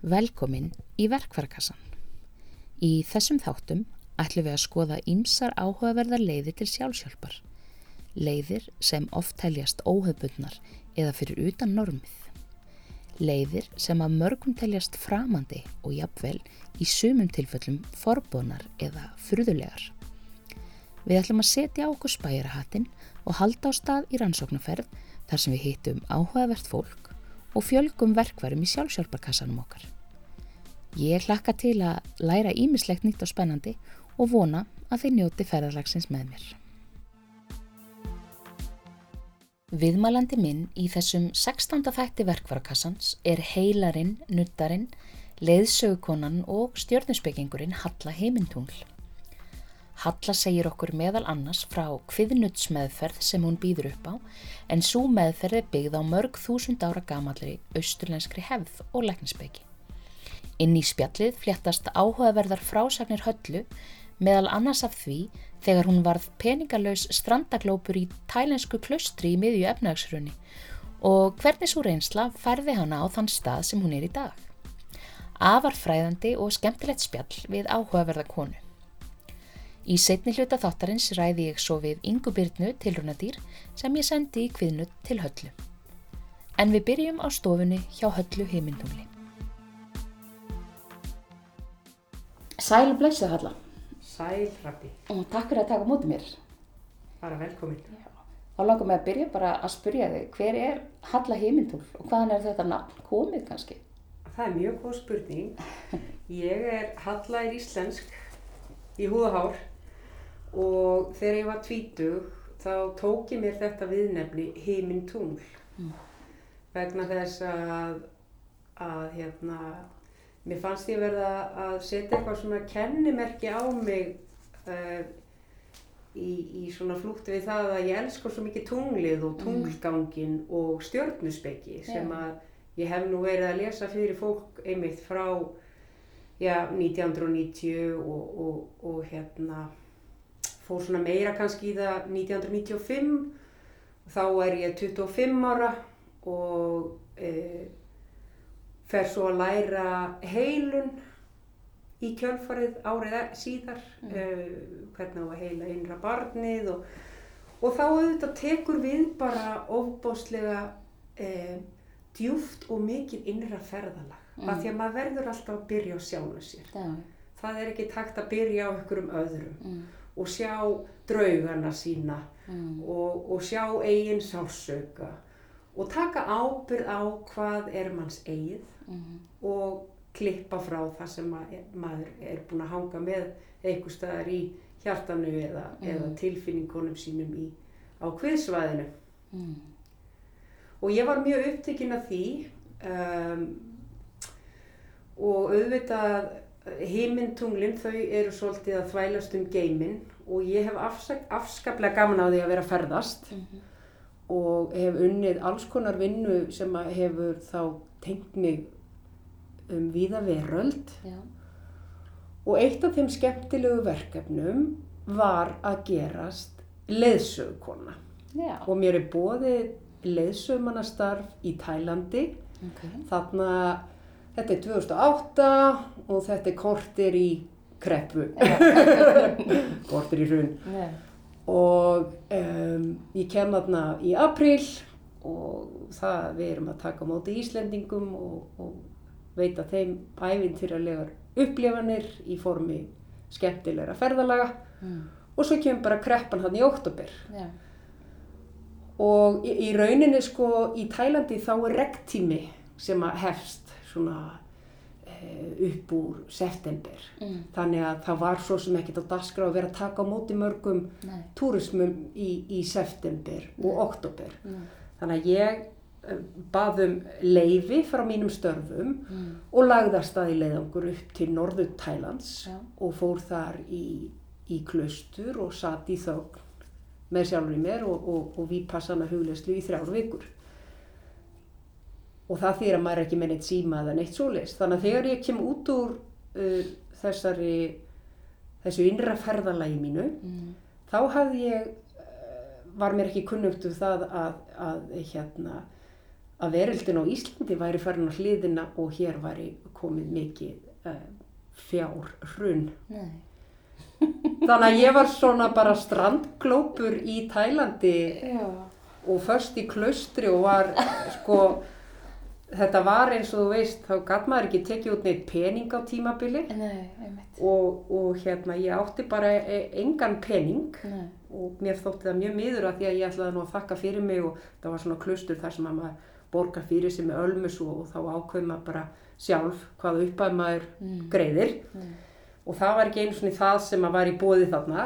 Velkomin í verkvarakassan. Í þessum þáttum ætlum við að skoða ýmsar áhugaverðar leiðir til sjálfsjálfar. Leiðir sem oft teljast óhefbundnar eða fyrir utan normið. Leiðir sem að mörgum teljast framandi og jafnvel í sumum tilfellum forbónar eða furðulegar. Við ætlum að setja okkur spæjarahattin og halda á stað í rannsóknarferð þar sem við hittum áhugavert fólk og fjölgum verkvarum í sjálfsjálfarkassanum okkar. Ég hlakka til að læra ímislegt nýtt og spennandi og vona að þið njóti ferðarlagsins með mér. Viðmælandi minn í þessum 16. þætti verkvarakassans er heilarinn, nuttarinn, leiðsögukonan og stjörnusbyggingurinn Halla Heimintungl. Halla segir okkur meðal annars frá kviðnutsmeðferð sem hún býður upp á en svo meðferð er byggð á mörg þúsund ára gamallri austurlenskri hefð og lekninsbyggi. Inn í spjallið fléttast áhugaverðar frásagnir höllu meðal annars af því þegar hún varð peningalös strandaglópur í tælensku klöstri í miðju efnagsrunni og hvernig svo reynsla færði hana á þann stað sem hún er í dag. Afar fræðandi og skemmtilegt spjall við áhugaverða konu. Í setni hluta þáttarins ræði ég svo við Ingu Byrnu tilrunadýr sem ég sendi í kviðnut til höllu. En við byrjum á stofunni hjá höllu heimindungli. Sæl blessið Halla. Sæl Hrafni, Og takk fyrir að taka mótið mér. bara velkomin. Þá langar mig að byrja bara að spyrja þig, hver er Halla Heimintúl og hvaðan er þetta nafn komið kannski? Það er mjög góð spurning. Ég er hallægir íslensk í húðahár og þegar ég var tvítug þá tók ég mér þetta viðnefni heiminn tungl. Mm. Vegna þess að, að hérna, mér fannst ég verða að setja eitthvað svona kennimerki á mig uh, í, í svona flútti við það að ég elskar svo mikið tunglið og tunglgangin og stjörnuspekki sem að ég hef nú verið að lesa fyrir fólk einmitt frá já, 1990 og, og, og hérna fór svona meira kannski í það 1995 þá er ég 25 ára og e, fer svo að læra heilun í kjölfarið árið e- síðar Mm. mm. hvernig á að heila innra barnið og, og þá auðvitað tekur við bara ofbáslega e, djúft og mikið innra ferðalag Mm. af því að maður verður alltaf að byrja á sjálfu sér Já. það er ekki takt að byrja á einhverjum öðrum Mm. Og sjá draugana sína Mm. og, og sjá eigin sálsöka og taka ábyrð á hvað er manns eigið Mm. og klippa frá það sem að maður er búinn að hanga með einhver staðar í hjartanu eða, Mm. eða tilfinningunum sínum í, á kviðsvæðinu. Mm. Og ég var mjög upptekinn af því um, og auðvitað himmintunglin þau eru svolítið að þvælast um geiminn og ég hef afsak, afskaplega gaman á því að vera að ferðast Mhm. og hef unnið alls konar vinnu sem hefur þá tengt mig um víða veröld Já. og eitt af þeim skemmtilegu verkefnum var að gerast leiðsögukona Já. og mér er bóðið leiðsögumannastarf í Tælandi Ok. þarna þetta er 2008 og þetta er kortir í kreppu kortir í hrun Já. og um, ég kem þarna í april og það við erum að taka á móti Íslendingum og, og veita þeim ævintýralegar upplifanir í formi skemmtilegra ferðalaga Mm. og svo kemur bara kreppan hann í oktober Já. og í, í rauninni sko í Tælandi þá er regntími sem að hefst svona upp úr september Mm. þannig að það var svo sem ekkert á dagskrá að vera að taka á móti mörgum Nei. túrismum í, í september og oktober. Mm. Þannig að ég eh, bað um leifi frá mínum störfum Mm. og lagði að staði leiðangur upp til norðu Tælands Já. og fór þar í, í klaustur og satt í þögn með sjálfur í mér og, og, og vípassana hugleyslu í þrjár vikur. Og það þýr að maður er ekki með neitt síma eða neitt svoleiðis. Þannig að þegar ég kem út úr uh, þessari, þessu innra ferðalagi mínu, Mm. þá hafði ég, eh, var mér ekki kunnugt um það að, að, hérna, að veröldin á Íslandi væri farin á hliðina og hér væri komið mikið uh, fjár hrun. Nei. Þannig að ég var svona bara strandglópur í Tælandi Já. og först í klaustri og var sko, þetta var eins og þú veist, þá gæt maður ekki tekið út neitt pening á tímabili Nei, og, og hérna ég átti bara e engan pening Nei. og mér þótti það mjög miður að því að ég ætlaði nú að þakka fyrir mig og það var svona klaustur þar sem að maður borgar fyrir sig með ölmus og, og þá ákveð maður bara sjálf hvað uppað maður Mm. greiðir Nei. og það var ekki einu svona það sem að var í bóði þarna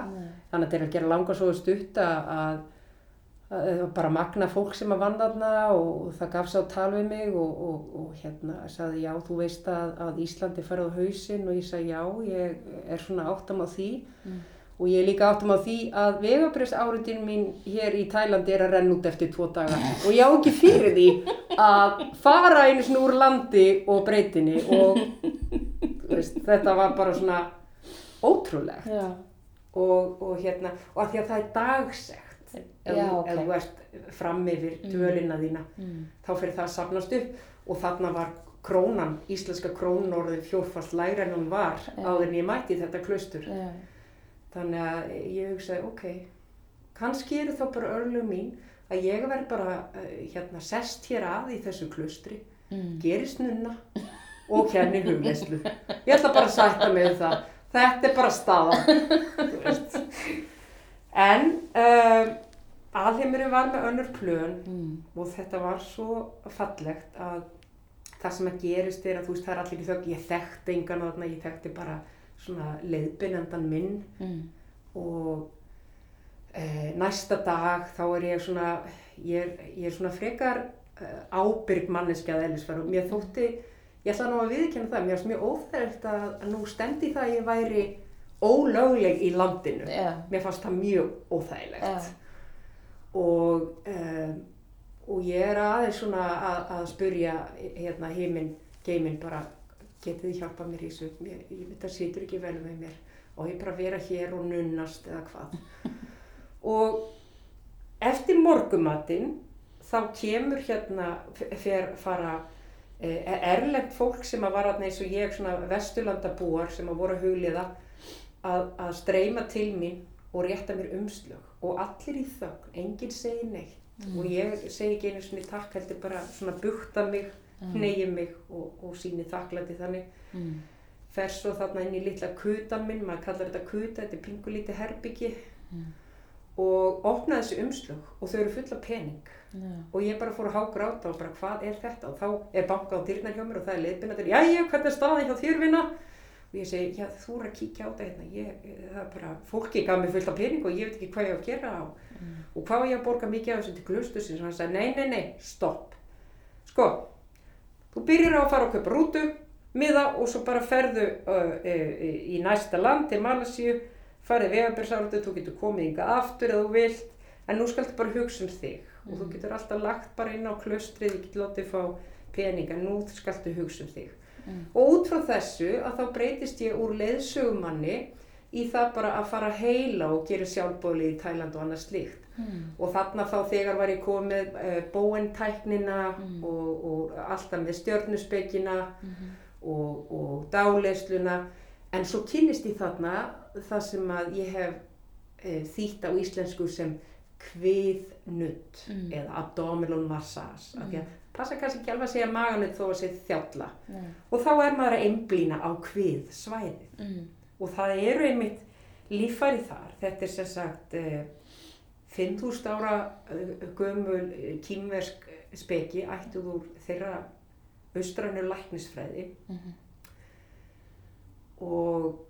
þannig að þetta er að gera langa svo stutt að, að, að það var bara magna fólk sem að vann þarna og, það gaf sér á tal við mig og, og, og hérna sagði já þú veist að, að Íslandi farið á hausinn. Og ég sagði já ég er svona áttam á því. Mm. og ég er líka áttam á því að vegabriðsáriðin mín hér í Tælandi er að renna út eftir tvo daga. Og ég á ekki fyrir því að fara einu svona úr landi og breytinni og veist, þetta var bara svona ótrúlegt. Og, og hérna, og að því að það er dagsegt ef, Já, þú- ert fram yfir dvölina þína Mm. þá fyrir það að safnast upp og þarna var krónan, íslenska krónan orðið fjórfast lægra en hún var áður en ég mætti í þetta klaustur Já. þannig að ég hugsaði, ok kannski eru þá bara örlug mín að ég verð bara uh, hérna sest hér að í þessu klaustri Mm. gerist nunna og kenni hugleyslu. Ég ætla bara að sætta mig um það. Þetta er bara veist. En uh, alheimurinn var með önnur plön Mm. og þetta var svo fallegt að það sem að gerist er að þú veist það er allir ekki þögg, ég þekkti engan þarna, ég þekkti bara svona leiðbynendan minn Mm. og e, næsta dag þá er ég svona, ég, er- ég er svona frekar e, ábyrg manneskjað eðlisfæður og mér þótti, ég ætla nú að viðkynna það, mér finnst mjög óþægt að, nú stendi það að ég væri ólögleg í landinu. Já. Mér fannst það mjög óþægilegt Já. Og, um, og ég er aðeins svona að, að spurja hérna heiminn, geiminn bara getið þið hjálpað mér í þessu, ég, ég veit að situr ekki vel með mér og ég bara vera hér og nunnast eða hvað. og eftir morgumatinn þá kemur hérna, fer fara eh, erlend fólk sem að var þarna eins og ég, svona vesturlandabúar sem að voru að hugliða að, að streyma til mín og rétta mér umslög. Og allir í þögn, enginn segi neitt. Og ég segi ekki einu svona takk heldur bara svona bukta mig, hnegi mig og, og síni þakklæti þannig. Mm. fer svo þarna inn í litla kutan minn, maður kallar þetta kuta, þetta er pingulítið herbyggi. Mm. og opnaði þessi umslög og þau eru fulla pening. Já. og ég bara fór að hágráta og bara hvað er þetta? Og þá er bankað á dyrnar hjá mér og það er leiðbyrna til, jæja, hvernig er staðið hjá þér vinna og ég segi, já þú er að kíkja á þetta hérna, ég, það er bara, fólki gaf mér fullt af pening og ég veit ekki hvað ég á að gera og, og hvað á ég að borga mikið af þessu til glustusins og hann sagði, nei, nei, nei, stopp. Sko, þú byrjar á að fara að kaupa rútu, miða og svo bara ferðu uh, e, í næsta land til Malasíu, farið vegabærsáratu, þú getur komið ynga aftur eða þú vilt, en nú skaltu bara hugsa um þig og þú getur alltaf lagt bara inn á klustrið, ég get látið fá pening, en nú skaltu hugsa um þig. Mm. Og út frá þessu að þá breytist ég úr leiðsögumanni í það bara að fara heila og gera sjálfbóðli í Tæland og annað slíkt. Mm. Og þarna þá þegar var ég komið uh, bóentæknina Mm. og, og alltaf með stjörnuspekina Mhm. og, og dáleysluna. En svo kynnist ég þarna það sem að ég hef uh, þýtt á íslensku sem kviðnutt Mm. eða abdominal massage. Mm. Því að passa kannski ekki alveg að segja maganutt þó að segja þjálla. Nei. Og þá er maður að einblýna á hvið svæðið. Mm. Og það eru einmitt líffæri þar. Þetta er sem sagt eh, 5.000 ára eh, gömul eh, kýmversk speki ættuð úr þeirra austrannu læknisfræði Mhm. og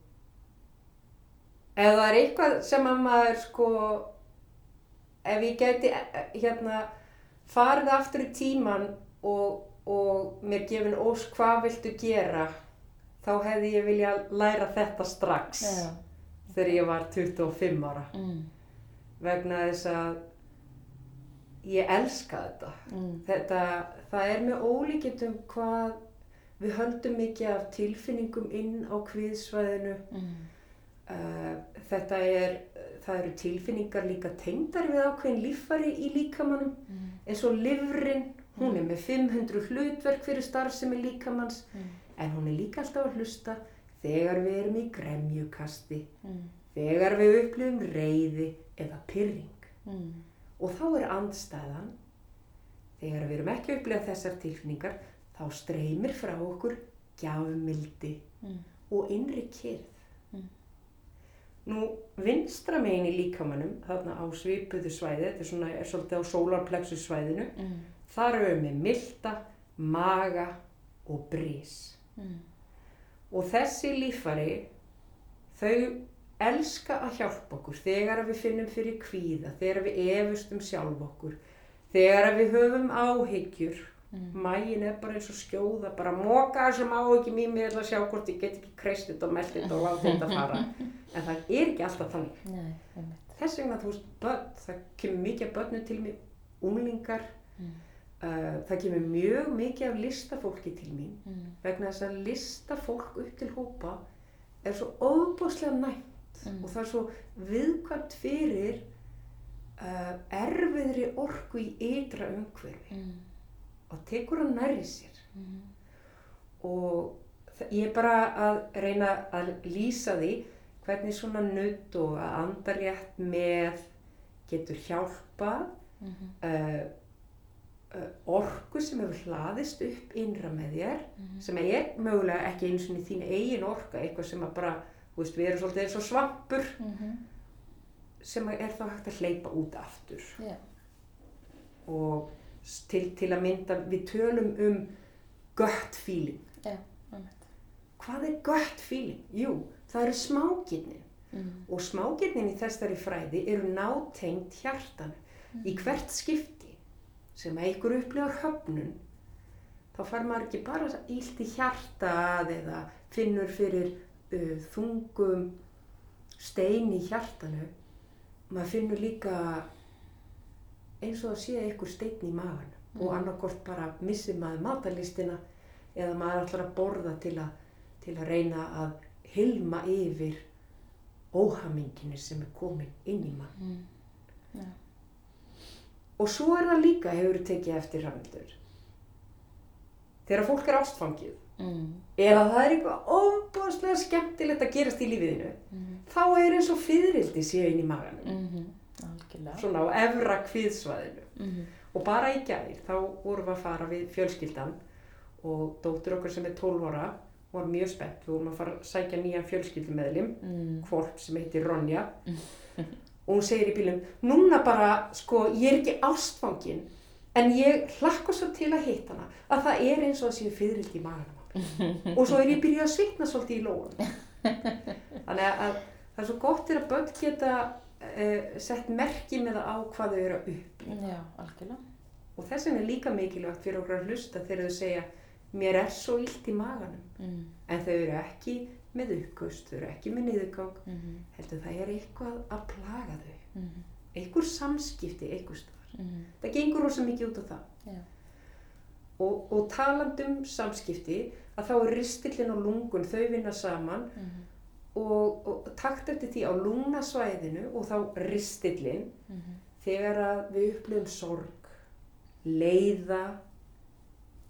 ef það er eitthvað sem að maður sko ef ég gæti hérna farið aftur í tíman og, og mér gefin ós hvað viltu gera þá hefði ég vilja læra þetta strax Já. þegar ég var 25 ára Mm. vegna þess að ég elska þetta. Mm. þetta það er með ólíkjöndum hvað við höldum mikið af tilfinningum inn á kviðsvæðinu Mm. Uh, þetta er, það eru tilfinningar líka tengdar við ákveðin líffæri í líkamannum Mm. eins og livrin Hún er með 500 hlutverk fyrir starfsemi líkamanns Mm. en hún er líka alltaf að hlusta þegar við erum í gremjukasti, Mm. þegar við upplifum reyði eða pyrring. Mm. Og þá er andstæðan, þegar við erum ekki að upplifa þessar tilfinningar, þá streymir frá okkur gjafmildi Mm. og innri kyrð. Nú, vinstra megin í líkamannum, þarna á svipuðu svæði, þetta er svona, er svolítið á solarplexus svæðinu, Mm. þar erum við með milda, maga og brís. Mm. Og þessi líffari, þau elska að hjálpa okkur þegar við finnum fyrir kvíða, þegar við efust um sjálf okkur, þegar við höfum áhyggjur. Mm. Mægin er bara eins og skjóða, bara móka þessum áhyggjum í mig eða sjá hvort ég get ekki kreist þetta og meld þetta og láta þetta fara. En það er ekki alltaf þannig. Nei. Þess vegna, þú veist, börn, það kemur mikið af börnum til mig, unglingar, Mm. uh, það kemur mjög mikið af listafólki til mín Mm. vegna þess að listafólk upp til hópa er svo óbúslega næmt Mm. og það er svo viðkvæmt fyrir uh, erfiðri orku í ytra umhverfi Mm. og tekur hann nærri sér Mm. og það- ég er bara að reyna að lýsa því hvernig svona nutt og að anda rétt með getur hjálpað Mhm. uh, uh, orku sem hefur hlaðist upp innra með þér Mhm. sem er mögulega ekki eins og þín eigin orka, eitthvað sem að bara, þú veist, við erum svolítið eins og svampur Mhm. sem er þá hægt að hleypa út aftur Já. og til, til að mynda, við tölum um gut feeling. Já, einmitt. Hvað er gut feeling? Jú, það eru smágirnin Mm. og smágirnin í þessari fræði eru nátengt hjartanu. Í hvert skipti sem ykkur upplifar höfnun, þá far maður ekki bara ílt í hjartað eða finnur fyrir uh, þungum stein í hjartanu. Maður finnur líka eins og að sé ykkur stein í magan og Mhm. annarkort bara missir maður matalistina eða maður ætlar að borða til að, til að reyna að hilma yfir óhaminginu sem er komin inn í mann. Mm. Já. Og svo er það líka, hefur tekið eftir Hrafnildur. Þegar fólk er ástfangið, Mm. eða það er eitthvað ofbáslega skemmtilegt að gerast í lífiðinu, Mm. þá er eins og fyririldi séu inn í maganum, Mhm. Svona á efra kviðsvæðinu. Mhm. Og bara í gær, þá vorum við að fara við fjölskyldan og dóttur okkar sem er 12 ára var mjög spennt. Við vorum að fara að sækja nýjan fjölskyldumeðlim, Mm. hvolp sem heitir Ronja. og hún segir í bílum, núna bara, sko, ég er ekki ástfangin, en ég hlakka svo til að hitta hana, að það er eins og það séu fyririldi í mér. og svo er ég byrjuð að svitna svolítið í lóan. Þannig að, að það er svo gott er að börn geta uh, sett merki með það á hvað þau eru að upp. Já, algjörlega. Og þess vegna er líka mikilvægt fyrir okkur að hlusta þegar þau segja, mér er svo illt í maganum. Mm. En þau eru ekki með uppgöst, þau eru ekki með niðurgang, Mhm. heldur það er eitthvað að plaga þau. Mhm. einhver samskipti einhver staðar. Mhm. Það gengur rosa mikið út á það. Já. Og, og talandum samskipti, að þá er ristillin og lungun, þau vinna saman Mhm. Og, og takt eftir því á lungnasvæðinu og þá ristillin Mhm. þegar að við upplifum sorg, leiða,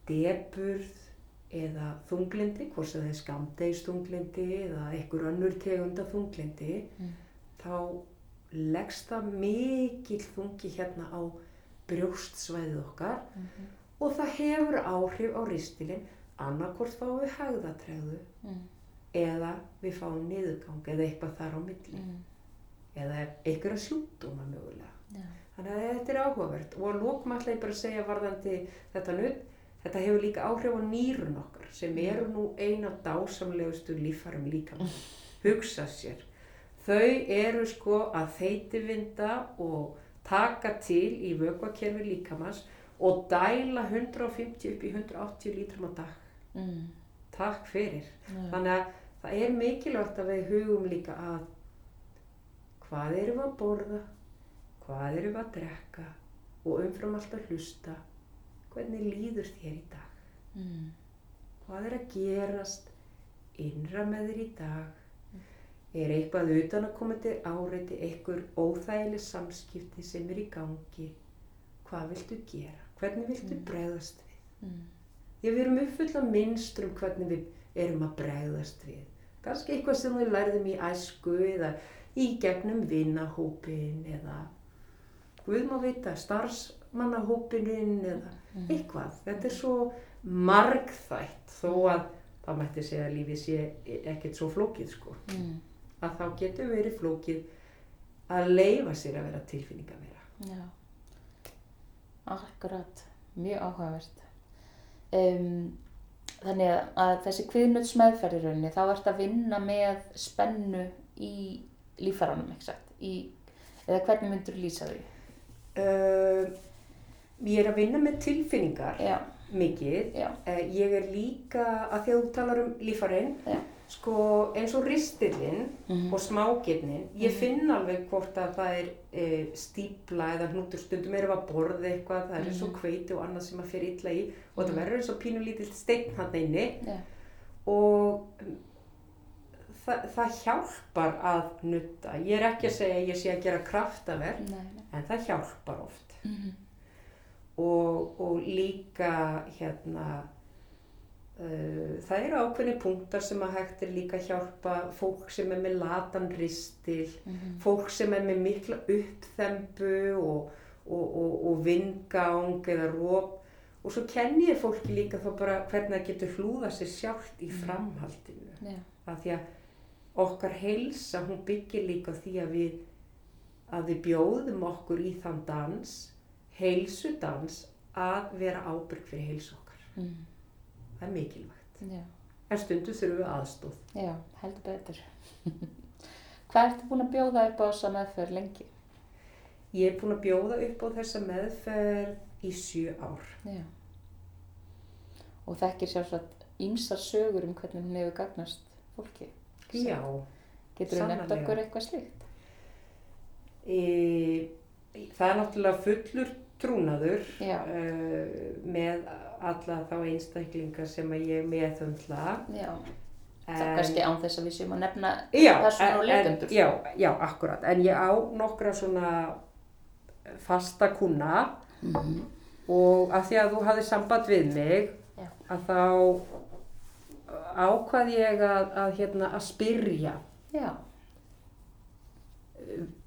deburð eða þunglindi, hvort sem það er skamdegisþunglindi eða einhver önnur tegunda þunglindi, Mm. þá leggst það mikill þungi hérna á brjóstsvæðið okkar Mhm. og það hefur áhrif á ristilinn annarkort fáum við hægðatregðu Mm. Eða við fáum niðurgang eða eitthvað þar á milli Mm. eða einhverja sjúkdóma mögulega. Já. Þannig að þetta er áhugavert og lókum ætla ég bara að segja varðandi þetta nutt, þetta hefur líka áhrif á nýrun okkar sem eru nú eina dásamlegustu lífærum líka. Hugsa sér. Þau eru sko að þeitivinda og taka til í vökvakerfi líkamans og dæla 150 upp í 180 lítrum á dag. Mm. Takk fyrir. Já. Þannig að það er mikilvægt að við hugum líka að hvað erum við að borða, hvað erum við að drekka og umfram allt að hlusta, hvernig líður þér í dag, Mm. hvað er að gerast innra með þér í dag, er eitthvað utan að koma til áreiti, einhver óþægileg samskipti sem er í gangi, hvað viltu gera? hvernig viltu Mm. bregðast við Mm. Því að við erum uppfull af minnstur um hvernig við erum að bregðast við. Kannski eitthvað sem við lærðum í æsku eða í gegnum vinahópin eða Guð má vita, starfsmannahópinin eða Mm. eitthvað. Þetta er svo margþætt þó að það mætti segja að lífið sé ekkert svo flókið sko. Mm. Að þá getur verið flókið að leifa sér að vera tilfinninga vera. Já, akkurat, mjög áhugavert. Um, þannig að- þessi kviðnutsmeðferðirunni, þá ert að vinna með spennu í? Í, eða hvernig myndur lýsa því? Uh, ég er að vinna með tilfinningar Já, mikið já, Eh, Ég er líka, að því að þú talar um lífarinn. Sko eins og ristirinn Mhm. og smágirnin, ég Mhm. finn alveg hvort að það er e, stípla eða hnútur stundum við að borða eitthvað, það er eins og Mhm. hveiti og annað sem að fer illa í og það Mhm. verður eins og pínu lítill steinn hann inni já, og um, það, það hjálpar að nutta. Ég er ekki að segja að ég sé að gera nei. en það hjálpar oft Mhm. og, og líka hérna það eru ákveðni punktar sem að hægt er líka að hjálpa fólk sem er með latan ristil Mhm. fólk sem er með mikla uppþembu og, og, og, og vindgang eða róp og svo kenni ég fólki líka þá bara hvernig það getur hlúða sér sjálft í Mhm. framhaldinu Já, af því að okkar heilsa hún byggir líka því að við að við bjóðum okkur í þann dans heilsudans að vera ábyrg fyrir heilsu okkar mm. Það er mikilvægt já, en stundu þurfum við aðstóð já, heldur betur. Hvað ertu búin að bjóða upp á þessa meðferð lengi? ég er búin að bjóða upp á þessa meðferð í sjö ár Já. Og þekkir sjálfsagt ímsar sögur um hvernig hún hefur gagnast fólki. já, Getur þú nefnt okkur eitthvað slíkt? e, það er náttúrulega fullur trúnaður uh, með alla þá einstaklinga sem að ég meðhundla Já. Það er kannski án þess að við séum að nefna Já, persónur og en- leikendur. Já, já, akkurat. En ég á nokkra svona fasta kuna Mhm. og að því að þú hafði samband við mig Já. að þá ákvað ég að, að, hérna, að spyrja Já,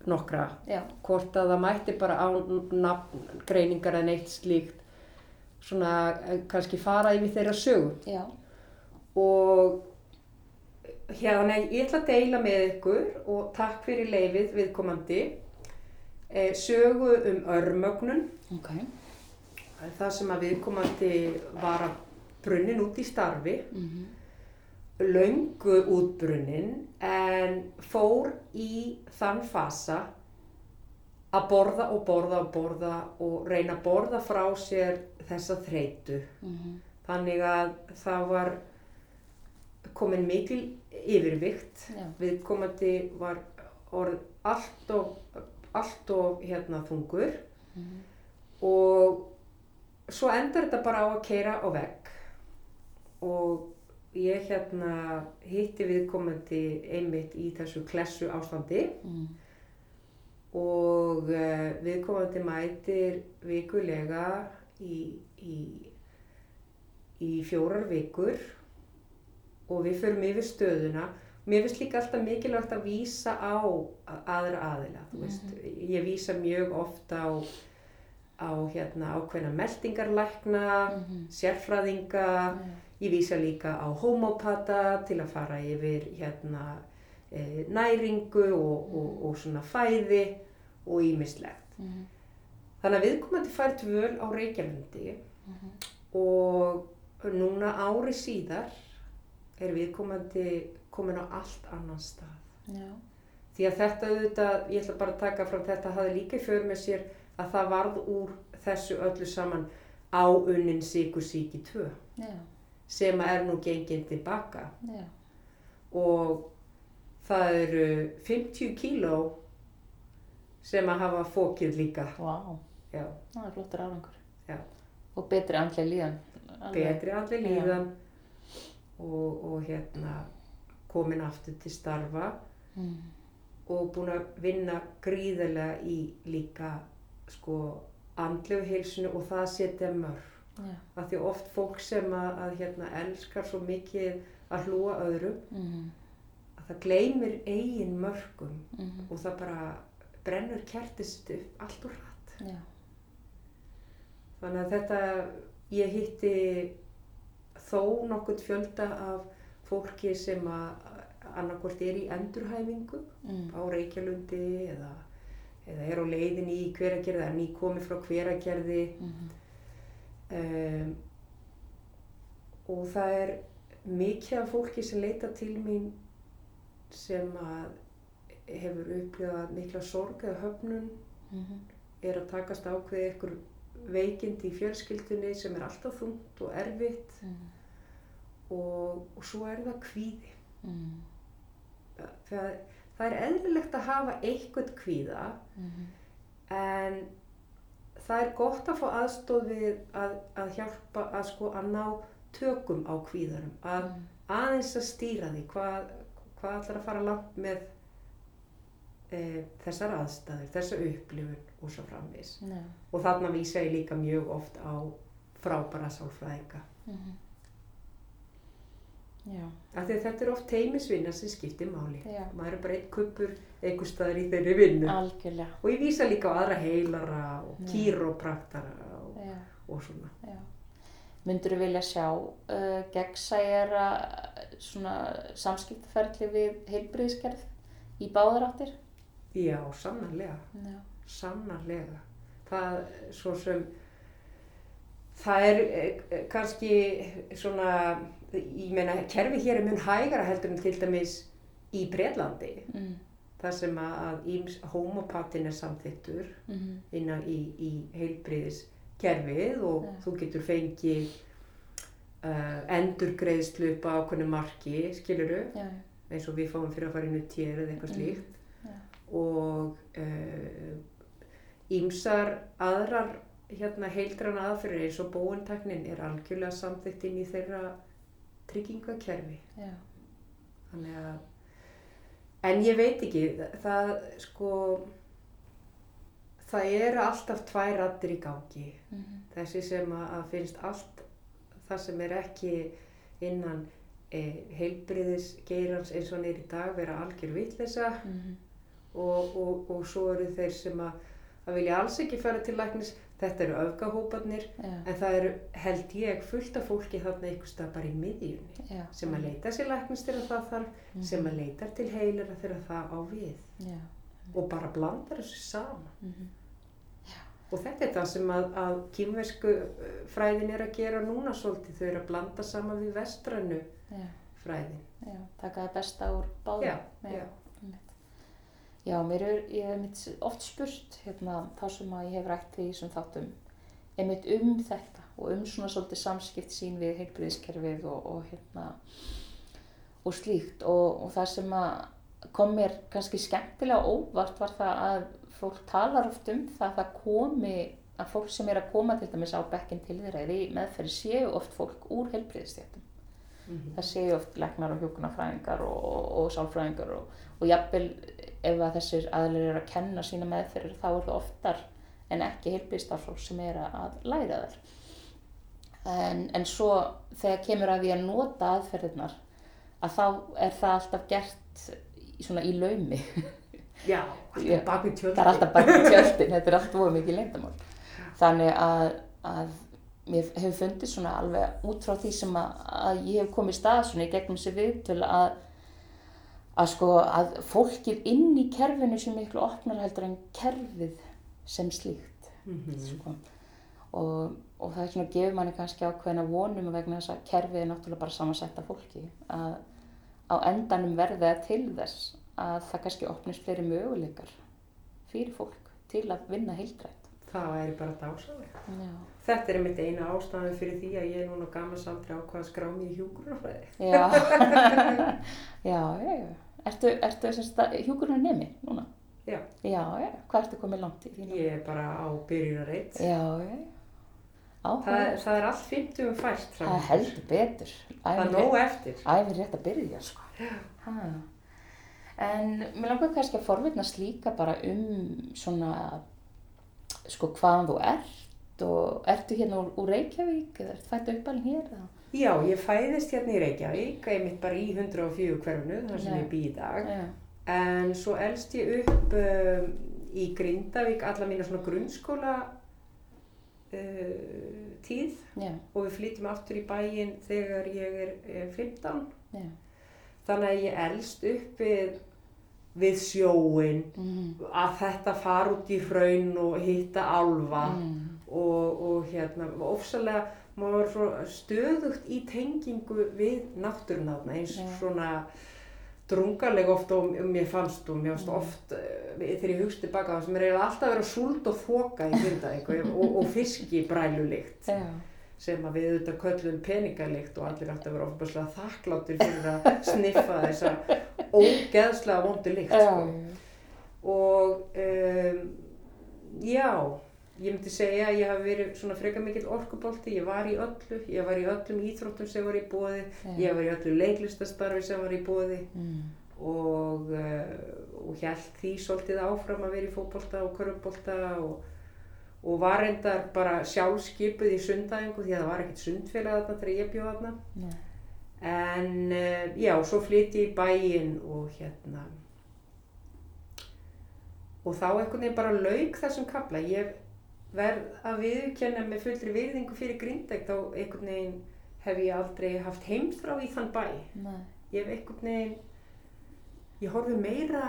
nokkra já, hvort að það mætti bara á nafn, greiningar en eitt slíkt svona eh, kannski fara yfir þeirra sögu. Já, og hérna ég ætla að deila með ykkur og takk fyrir leifið viðkomandi eh, sögu um örmögnun. Ok. það sem að viðkomandi var að brunnin út í starfi. Mm löngu útbrunnin en fór í þann fasa að borða og borða og borða og reyna að borða frá sér þessa þreytu. Mhm. þannig að það var komin mikil yfirvikt. Já, viðkomandi var orð allt og, allt og hérna þungur. Mhm. og svo endar þetta bara á að keira á vegg. Og ég hérna hitti viðkomandi einmitt í þessu klessu ástandi mm. og uh, viðkomandi mætir vikulega í, í, í fjórar vikur og við förum yfir stöðuna. Mér finnst líka alltaf mikilvægt að vísa á aðra aðila, þú veist. Ég vísa mjög ofta á, á hérna, ákveðna meldingarlækna, Mhm. sérfræðinga, Já. ég vísa líka á homopata til að fara yfir hérna, e, næringu og, og, og svona fæði og ímislegt. Mhm. Þannig að viðkomandi fær dvöl á Reykjavíndi Mhm. og núna ári síðar er viðkomandi komin á allt annan stað. Já, Því að þetta auðvitað, ég ætla bara að taka fram þetta, hafði líka í för með sér að það varð úr þessu öllu saman áunnin sykursíki 2 já, sem er nú genginn tilbaka já, og það eru 50 kíló sem að hafa fókið líka. Já, það er flottur árangur. Já. Og betri andlega líðan. Betri Já. líðan og, og hérna komin aftur til starfa Mm. og búin að vinna gríðarlega í líka sko andlegu heilsinu og það setja mörg. Já. Af því oft fólk sem að, að hérna, elskar svo mikið að hlúa öðrum, Mhm. að það gleymir eigin mörgum Mhm. og það bara brennur kertist upp allt úr hratt. Já. Þannig að þetta, ég hitti þó nokkurt fjölda af fólki sem að annarkvort er í endurhæfingu Mm. á Reykjalundi eða, eða er á leiðinni í hveragerði eða ný komið frá hveragerði Mhm. um, og það er mikið af fólki sem leita til mín sem að hefur upplifað mikla sorg eða höfnun Mhm. er að takast ákveði ykkur veikindi í fjölskyldunni sem er alltaf þungt og erfitt Mhm. og, og svo er það kvíði. Mhm. Það, það er eðlilegt að hafa eitthvað kvíða Mhm. en það er gott að fá aðstóð við að, að hjálpa að sko að ná tökum á kvíðarum, að Mhm. aðeins að stýra því hvað, hvað ætlar að fara langt með e, þessar aðstæður, þessa upplifun og svo framvis. Já. Og þarna vísa ég líka mjög oft á frábæra sálfræðinga. Mhm. Já. Þetta er oft teimisvinna sem skiptir máli. Já. Maður er bara einn kuppur einhver staðar í þeirri vinnu. Algjörlega. Og ég vísa líka á aðra heilara og kýrópraktara og, og svona. Já. Myndur þú vilja sjá uh, gegnsæjara svona samskiptaferli við heilbriðiskerð í báðar áttir? Já, sannarlega. Já. Sannarlega. Það svo sem, það er eh, kannski svona, ég meina, kerfi hér er mun hægara heldur en til dæmis í Breitlandi. Mm. Það sem að íms, homopatin er samþittur Mm innan í, í heilbriðiskerfið og Já. þú getur fengið uh, endurgreiðslu upp á ákveðnu marki, skiluru, Já. eins og við fáum fyrir að fara inn í tér eða eitthvað Mm. slíkt. Já. og ímsar aðrar hérna heildran aðferðir eins og bóinteknin er algjörlega samþykkt inn í þeirra tryggingakerfi. Já. Þannig að, en ég veit ekki, það sko, það eru alltaf tvær rattir í gangi. Mhm. Þessi sem að, að finnst allt það sem er ekki innan e, heilbriðisgeirans eins og í dag vera algjör vitleysa Mhm. og, og, og svo eru þeir sem að, að vilja alls ekki fara til læknis þetta eru öfgahópanir en það eru held ég fullt af fólki þarna einhvers stað bara í miðjunni Já. sem að leita sér læknis þegar það þarf Mhm. sem að leitar til heilera þegar það á við Já. og bara blandar þessu saman Mhm. og þetta er það sem að, að kýmversku fræðin er að gera núna svolítið þau eru að blanda saman við vestrannu fræðin Já. Taka það besta úr báðum. Já, mér er, ég hef mitt oft spurt hérna, þá sem að ég hef rætt við í þessum þáttum einmitt um þetta og um svona svolítið samskipt sín við heilbriðiskerfið og, og hérna og slíkt og, og það sem að kom mér kannski skemmtilega óvart var það að fólk talar oft um það að það komi að fólk sem er að koma til dæmis á bekkin til þeirra eða í meðferði séu oft fólk úr heilbriðistjættum Mhm. það séu oft læknar og hjúkunarfræðingar og, og, og sálfræðingar og, og jafnvel ef að þessir aðlir eru að kenna sína meðferðir þá er það oftar en ekki heilbíðstafsfólk sem er að læra þær. En, en svo þegar kemur að því að nota aðferðirnar að þá er það alltaf gert í, svona í laumi. Já, alltaf bak við tjöldi það er alltaf bætt tjöldin, þetta er alltaf voru mikið leyndamál. Þannig að, að mér hefur fundið svona alveg út frá því sem að, að ég hef komið stað svona í gegnum þessi viðtöl að, að sko að fólkið inn í kerfinu sem miklu opnar heldur en kerfið sem slíkt Mhm. sko. og, og það er svona gefur manni kannski ákveðina vonum vegna þess að kerfið er náttúrulega bara samansetta fólki að á endanum verði það til þess að það kannski opnist fleiri möguleikar fyrir fólk til að vinna heildrætt. Það væri bara dásalega. Þetta er mitt eina ástæðan fyrir því að ég er núna gaman samt á hvað skrá mig í hjúgrunarfræði. Já, já, já, já. Ertu, ertu hjúkurinn nemi núna? Já. Já, já, hvað ertu komið langt í þínu? Ég er bara á byrjunarreitt. Já, já, Það, áhuga. það er allt 50 um fært fram. Það heldur betur. Það er nóg eftir. Æfir rétt að byrja, sko. Ha. En mér langar kannski að forvitnast líka bara um svona sko hvaðan þú ert og ertu hérna úr, Reykjavík eða ertu fættu uppalinn hér? eða? Já, ég fæðist hérna í Reykjavík, einmitt bara í 104 hverfunu, þar sem Já. ég bý í dag. Já, En svo elst ég upp um, í Grindavík alla mína svona grunnskóla uh, tíð já, og við flytjum aftur í bæinn þegar ég er, er 15. já. Þannig að ég elst upp við, við sjóin, Mm. að þetta fara út í hraun og hitta álfa Mm. og, og hérna, ofsalega, maður var svo stöðugt í tengingu við náttúruna þarna eins Já. svona drungaleg oft og mér fannst og mér fannst Mm. oft uh, þegar ég hugst tilbaka það sem er eiginlega alltaf verið að súld og þoka í Grindavík og, og, fiskibrælulikt Já, sem að við auðvitað köllum peningalikt og allir að vera ofnbærslega þakkláttir fyrir að sniffa þessa ógeðslega vondu lykt já, sko. og um, já ég myndi segja að ég hafi verið svona frekar mikill orkubolti, ég var í öllu ég var í öllum íþróttum sem var í bóði ég var í öllu leiklistastarfi sem var í bóði Mm. og, uh, og held því svolítið áfram að vera í fótbolta og körfubolta og, og var reyndar bara sjálfskipuð í sundæðingu því að það var ekkert sundfélag þarna þegar ég bjóð þarna Nei. en uh, já, svo flytti ég í bæinn og hérna og þá einhvern veginn bara lauk þessum kapla ég verð að viðurkenna með fullri virðingu fyrir Grindæk þá einhvern veginn hef ég aldrei haft heimþrá í þann bæ Nei. ég hef einhvern veginn ég horfi meira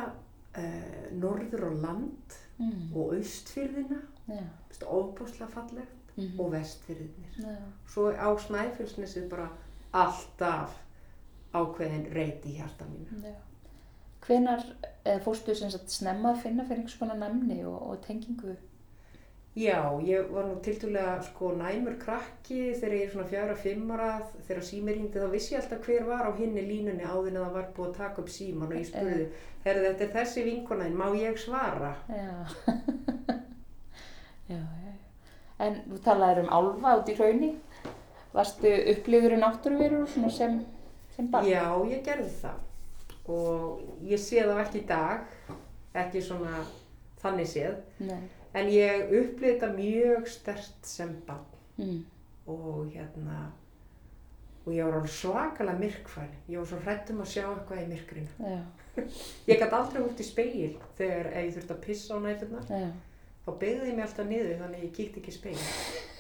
uh, norður og land Mm. og austfyrðina Já. ofbúslega fallegt Mhm. og vestfyrðinir Já. svo á Snæfellsnesið bara alltaf ákveðin reyti í hjarta mínu Já. Hvenar fórstu sem sagt snemma að finna fyrir einhvers konar næmni og, og tengingu? Já, ég var nú tildulega sko næmur krakki þegar ég er svona fjara fimmara þegar sími ringdi þá vissi ég alltaf hver var á hinni línunni áður en það var búið að taka upp síman og ég spurði, herru þetta er þessi vinkonaðin, má ég svara? Já. já, já. En þú talaðir um álfa út í hraunni. Varstu upplifur í náttúruverur svona sem, sem barn? Já, ég gerði það og ég sé það ekki í dag, ekki svona þannig séð, Nei. En ég upplifði þetta mjög stert sem barn Mm. og hérna og ég var alveg svakalega myrkfæli ég var svo hrætt um að sjá eitthvað í myrkrinu Já, ég gæti aldrei hútt í speil þegar ég þurfti að pissa á næturnar já. þá ég mig alltaf niður þannig að ég kíkti ekki í speil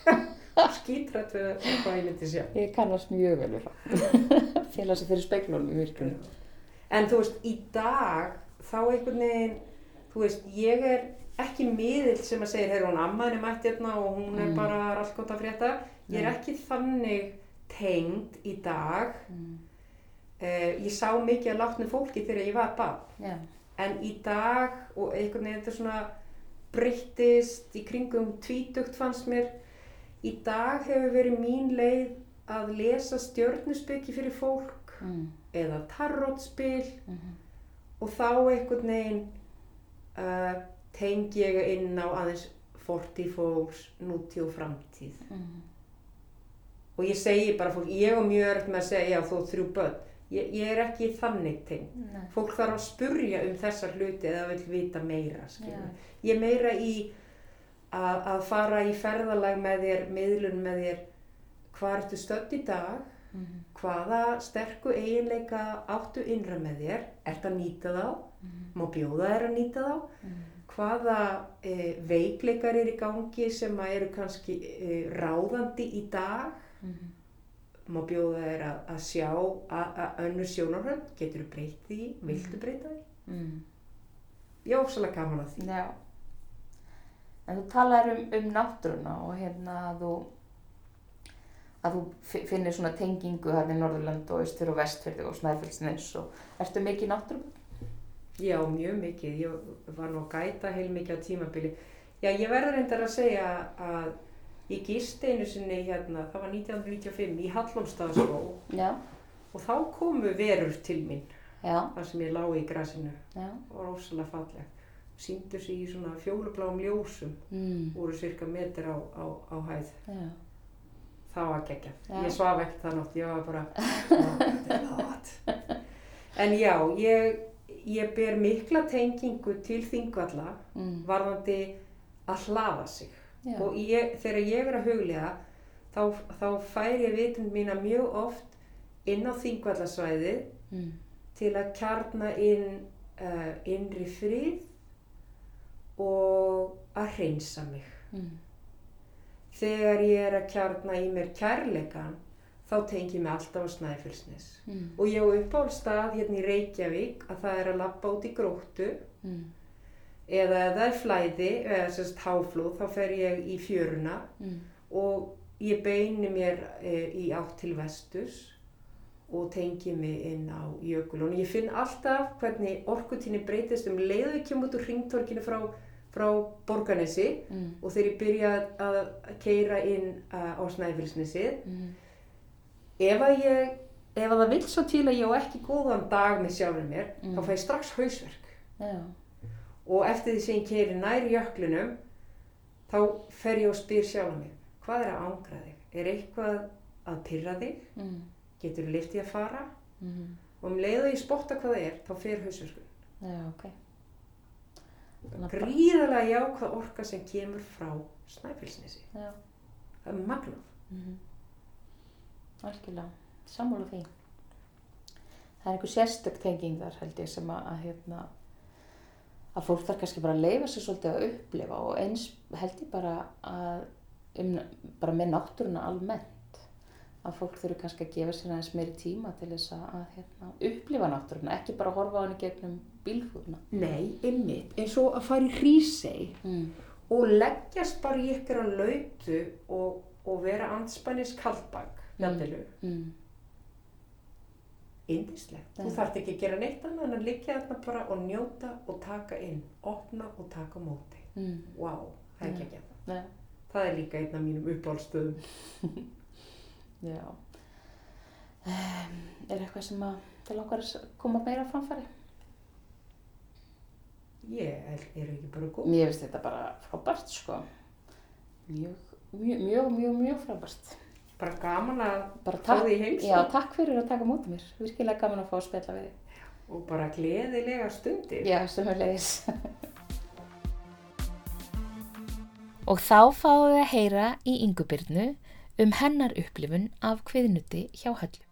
skítrætt við hvað ég myndi sjá Ég kannast mjög vel við það. Fela sig fyrir speglunum í virkunum. en þú veist, í dag þá einhvern veginn þú veist, ég er ekki miðill sem að segja, heyrðu hún ammaðin er mætt hérna og hún er Mm. bara allt gott að frétta. Ég er ekki þannig tengd í dag. Mm. Uh, ég sá mikið að látnu fólki þegar ég var barn. Já, en í dag og einhvern veginn þetta svona breyttist í kringum tvítugt fannst mér. Í dag hefur verið mín leið að lesa stjörnuspeki fyrir fólk mm. eða tarotspil Mm og þá einhvern veginn uh, tengi ég inn á aðeins fortíð fólks, nútíð og framtíð Mm. og ég segi bara fólk, ég er mjög öll með að segja þú þrjú börn, ég, ég er ekki þannig tengd Nei. fólk þarf að spurja um þessar hluti eða vil vita meira skilur. ég er meira í að, að fara í ferðalag með þér miðlun með þér hvað ertu stödd í dag Mm. hvaða sterku eiginleika áttu innra með þér ert að nýta þá, Mm. má bjóða þér að nýta þá Mm. Hvaða e, veikleikar eru í gangi sem eru kannski e, ráðandi í dag Mm. má bjóða þér að, að sjá að, önnur sjónarhönd getur þú breytt því, viltu breyta því Mm. ég er ósala gaman að því Já. En þú talar um, um náttúruna og hérna að þú að þú fi- finnir svona tengingu hérna í Norðurland og Östur og Vestfjörði og Snæfellsnes og ertu mikið náttúruna? Já, mjög mikið. Ég var nú að gæta heil mikið á tímabili. Já, ég verður reyndar að segja að ég gist einu sinni hérna, það var 1995 í Hallómsstaðskó Já. og þá komu verur til mín, Já. þar sem ég lá í grasinu. Já. Það var ósala falleg. Sýndu sig í svona fjólubláum ljósum, Mm. voru cirka metr á, á, á hæð. Já. Það var geggjað. Já. Ég svaf ekkert það nótt, ég var bara, "Ó, þetta er gott. En já, ég, ég ber mikla tengingu til þingvalla Mm. varðandi að hlaða sig Já. og ég, þegar ég er að huglega þá, þá fær ég vitund mína mjög oft inn á þingvallasvæði Mm. til að kjarna inn uh, innri frið og að hreinsa mig. Mm. Þegar ég er að kjarna í mér kærleikan þá tengi ég mig alltaf á snæfellsnes. Mm. Og ég á uppáhaldstað hérna í Reykjavík að það er að lappa út í gróttu Mm. eða ef það er flæði eða sérst háflóð þá fer ég í fjöruna Mm. og ég beini mér e, í átt til vesturs og tengi mig inn á jökulun. Ég finn alltaf hvernig orkutíni breytist um leiðu ekki út úr ringtorkinu frá, frá Borganesi Mm. og þegar ég byrja að keira inn á Snæfellsnesið. Mm. Ef að ég, ef að það vil svo til að ég á ekki góðan dag með sjálfur mér, Mm. þá fæ ég strax hausverk. Já. Og eftir því sem ég keiri nær jöklunum, þá fer ég og spyr sjálf mig, hvað er að ángra þig? Er eitthvað að pyrra þig? Mm. Getur þú liftið að fara? Mm. Og um leið og ég spotta hvað það er, þá fer hausverkun. Já, ok. Gríðarlega jákvæð orka sem kemur frá Snæfellsnesi. Já. Það er magnað. Mm Algjörlega, sammála því. Það er einhver sérstök tenging þar held ég sem að, hérna, að fólk þarf kannski bara að leifa sér svolítið að upplifa og eins held ég bara að um, bara með náttúruna almennt að fólk þurfi kannski að gefa sér aðeins meiri tíma til þess að, að hérna, upplifa náttúruna, ekki bara horfa á henni gegnum bílfúrna. Nei, ymmit, eins og að fara í hrísei Mm. og leggjast bara í ykkur að lautu og, og vera andspannis kaldbak, jafnilu. Mm. Indislegt. Þú Já. þarft ekki að gera neitt annað en að liggja þarna bara og njóta og taka inn, opna og taka móti. Mm. Vá, það er ekki ekki það. Nei. Það er líka einn af mínum uppáhaldstöðum. Já. Um, er eitthvað sem að langar að koma meira á framfæri? Ég er, er ekki bara góð. Mér finnst þetta bara frábært, sko. Mjög, mjög, mjög, mjög, mjög frábært. Bara gaman að Bara fá því heimsókn. já, takk fyrir að taka mótið mér. Virkilega gaman að fá að spjalla við þig. og bara gleðilega stundir. Já, sem leiðis. Og þá fáum við að heyra í yngubyrnu um hennar upplifun af kviðnuti hjá höllu.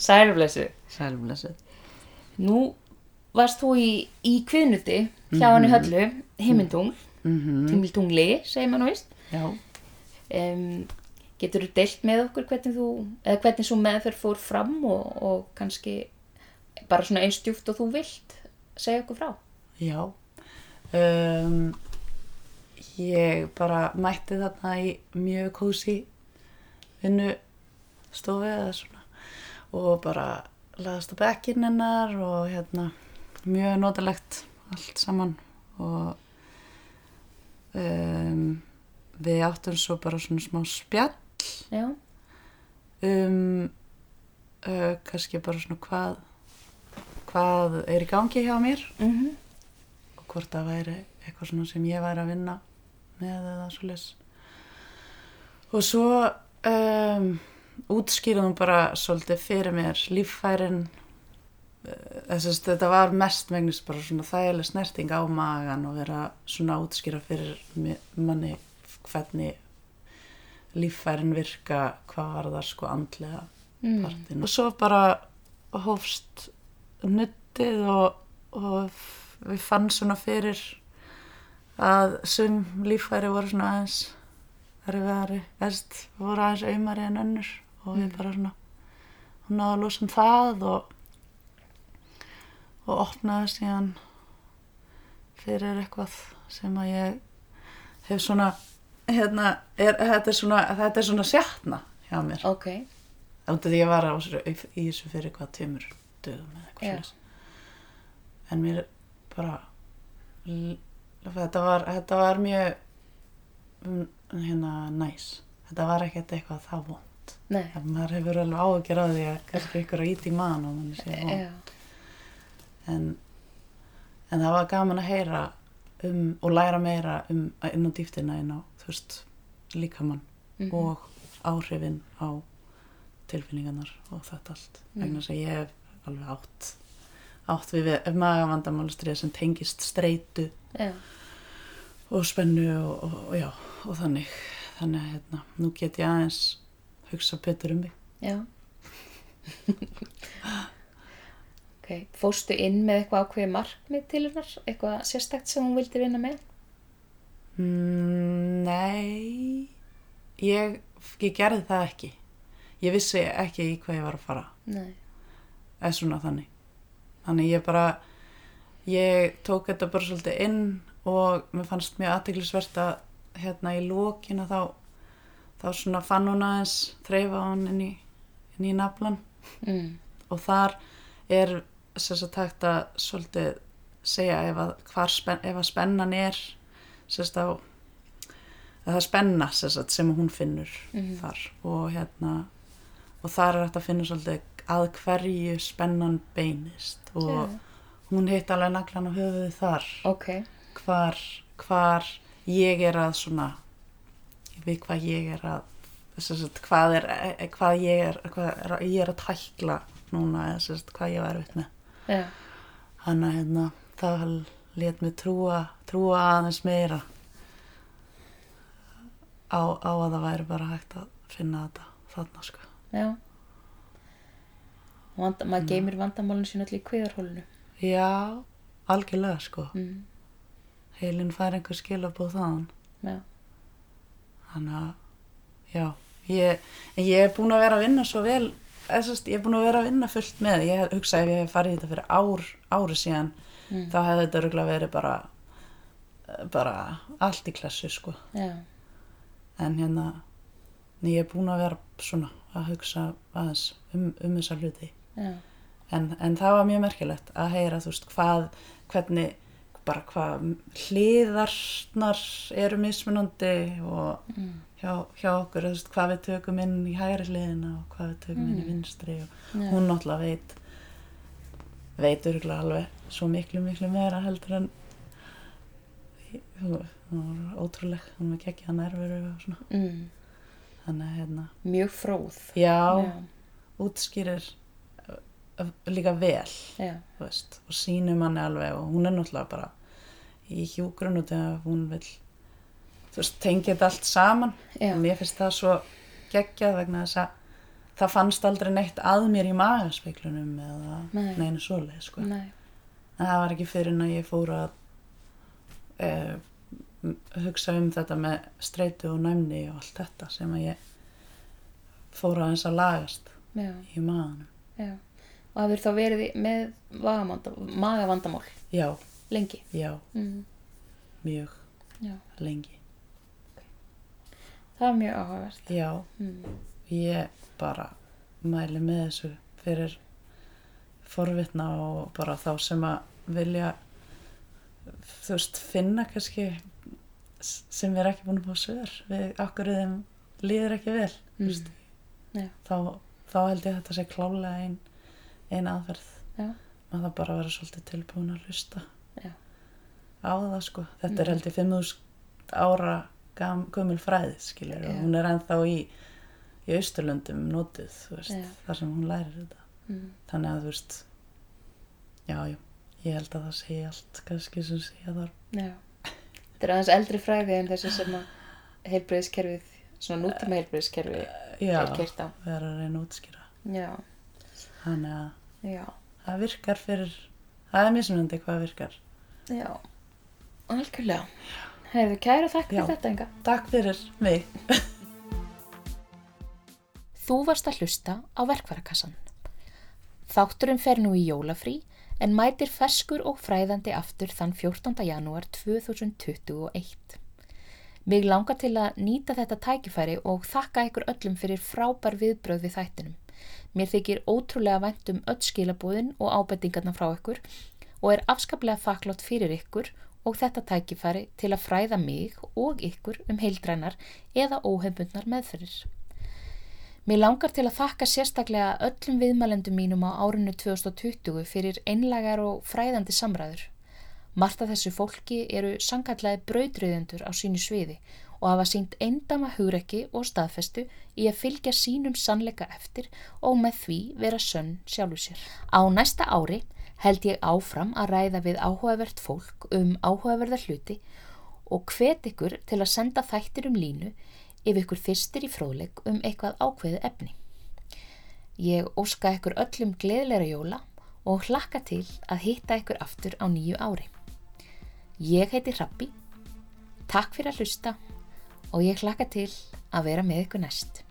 Sælblessu. Sælblessuð. Nú varst þú í, í kviðnuti hjá henni höllu, heimindung, Mm -hmm. tímildungli, segir maður nú veist. Já. Um, getur þú deilt með okkur hvernig þú, eða hvernig svo meðferð fór fram og, og kannski bara svona eins djúft og þú vilt segja okkur frá? Já. Um, ég bara mætti þarna í mjög kósi vinnustofu eða svona og bara laðast á bekkinn hennar og hérna mjög notalegt allt saman og um, við áttum svo bara svona smá spjall. Já, um uh, kannski bara svona hvað hvað er í gangi hjá mér mm og hvort það væri eitthvað svona sem ég væri að vinna með eða svo les og svo um, útskýrðum bara svolítið fyrir mér líffærin. Þess að þetta var mest megnis bara svona þægileg snerting á magan og vera svona útskýra fyrir manni hvernig líffærin virka hvað var það sko andlega mm. partin. Og svo bara hófst nuttið og, og við fann svona fyrir að sum líffæri voru svona aðeins erfiðari, veist, voru aðeins auðmari en önnur. Og við bara svona hún náði að losa um það og og opnaði síðan fyrir eitthvað sem að ég hef svona hérna, er, þetta er svona þetta er svona sjatna hjá mér Ok, Þannig að ég var á, í þessu fyrir hvað tveimur dögum eða eitthvað Já. slags. En mér bara, þetta var, þetta var mjög mm, hérna næs. Þetta var ekkert eitthvað það vond. nei, Maður hefur alveg áhugjur á því að kannski ykkur að íti mann og mann sé En, en það var gaman að heyra um og læra meira um inn á dýftina inn á, líkamann Mhm. og áhrifin á tilfinningarnar og þetta allt Mm. vegna þess að ég hef alveg átt átt við magavandamálastrið sem tengist streitu Já. og spennu og, og, og já, og þannig þannig að hérna, nú get ég aðeins hugsa betur um mig Já. ok, fóstu inn með eitthvað ákveði markmið til hennar? Eitthvað sérstakt sem hún vildi vinna með? mm, Nei ég, ég gerði það ekki ég vissi ekki í hvað ég var að fara Nei. eða svona þannig þannig ég bara ég tók þetta bara svolítið inn og mér fannst mjög aðteglisvert að hérna í lókina þá þá svona fann hún aðeins þreifa hún inn í, í naflan Mm. og þar er sagt hægt að svolítið segja ef að, hvar spen, ef að spennan er á að það er spenna sagt, sem hún finnur Mhm. þar. Og hérna og þar er hægt að finna svolítið að hverju spennan beinist. Og Já. hún hitt alveg naglan á höfuði þar. Ok, hvar, hvar ég er að svona við hvað ég er að sagt, hvað er, eh, hvað ég er hvað er, ég er að tækla núna eða sagt, hvað ég var erfitt með hann að hérna það let mig trúa trúa aðeins meira á, á að það væri bara hægt að finna þetta þarna sko já. Vanda, maður geymir vandamálinu sín allir í kviðarhólinu. já, algjörlega sko Mm. heilin fær einhver skilabóð þaðan Já, þannig að já, ég, ég er búin að vera að vinna svo vel ég er búin að vera að vinna fullt með ég hugsa ef ég hef farið þetta fyrir ár, ári síðan Mm. þá hefði þetta örgulega verið bara bara allt í klassu sko já, en hérna ég er búin að vera svona að hugsa aðeins um, um þessa hluti já, en, en það var mjög merkilegt að heyra þú veist hvað, hvernig bara hvað hliðarnar eru mismunandi og mm. Hjá, hjá okkur, veist, hvað við tökum inn í hægri hliðina og hvað við tökum inn í Mm. vinstri og já, hún náttúrulega veit veit örgulega alveg svo miklu, miklu meira heldur en hún var ótrúleg, hún var geggja nervur og svona, mm. þannig að hérna mjög fróð. já, já, útskýrir líka vel þú veist, og sýnir manni alveg og hún er náttúrulega bara í hjúgrun og þegar hún vil þú veist, tengja þetta allt saman. Já, og mér finnst það svo geggjað vegna þess að það fannst aldrei neitt að mér í magaspeklunum eða Nei. neinu svoleið sko. en nei, það var ekki fyrir en að ég fór að e, hugsa um þetta með streitu og næmni og allt þetta sem að ég fór að eins að lagast já, í maganum. Já. Og það verður þá verið með magavandamál? Já, lengi. já, Mm. mjög. Já, lengi það er mjög áhugavert. já, Mm. ég bara mæli með þessu fyrir forvitna og bara þá sem að vilja þú veist, finna kannski sem er ekki búin að fá svör við okkur þeim líður ekki vel Mm. þá, þá held ég að þetta sé klálega ein, ein aðferð Já. maður það bara vera svolítið tilbúin að hlusta Já. á það sko þetta Mm. er held ég 5.000 ára gam, gömul fræði skilur og Já. hún er ennþá í í Austurlöndum veist, Já. þar sem hún lærir þetta Mm. þannig að þú veist já, já, ég held að það sé allt kannski sem sé að það Já. Þetta er aðeins eldri fræði en þessi sem að heilbreyðiskerfið, svona nútíma heilbreyðiskerfi já, er kert á. vera að reyna að útskýra Já, þannig að já, það virkar fyrir það er mismunandi hvað virkar já. Algjörlega. Hefur kæra þakk fyrir Já. þetta enga. takk fyrir mig Þú varst að hlusta á verkvarakassan. Þátturinn fer nú í jólafrí en mætir ferskur og fræðandi aftur þann 14. janúar 2021. Mig langar til að nýta þetta tækifæri og þakka ykkur öllum fyrir frábær viðbröð við þættinum. Mér þykir ótrúlega vænt um öll skilabúðin og ábendingarna frá ykkur og er afskaplega þakklátt fyrir ykkur og þetta tækifæri til að fræða mig og ykkur um heildrænar eða óhefbundnar meðferðir. Mér langar til að þakka sérstaklega öllum viðmælendum mínum á árinu 2020 fyrir einlagar og fræðandi samræður. Margt af þessu fólki eru sangallaði brautriðendur á sínu sviði og hafa sínt eindama hugrekki og staðfestu í að fylgja sínum sannleika eftir og með því vera sönn sjálfu sér. Á næsta ári held ég áfram að ræða við áhugavert fólk um áhugaverða hluti og hvet ykkur til að senda þættir um línu ef ykkur fyrstir í fróðleg um eitthvað ákveðu efni. Ég óska ykkur öllum gleðilega jóla og hlakka til að hitta ykkur aftur á nýju ári. Ég heiti Rappi, takk fyrir að hlusta og ég hlakka til að vera með ykkur næst.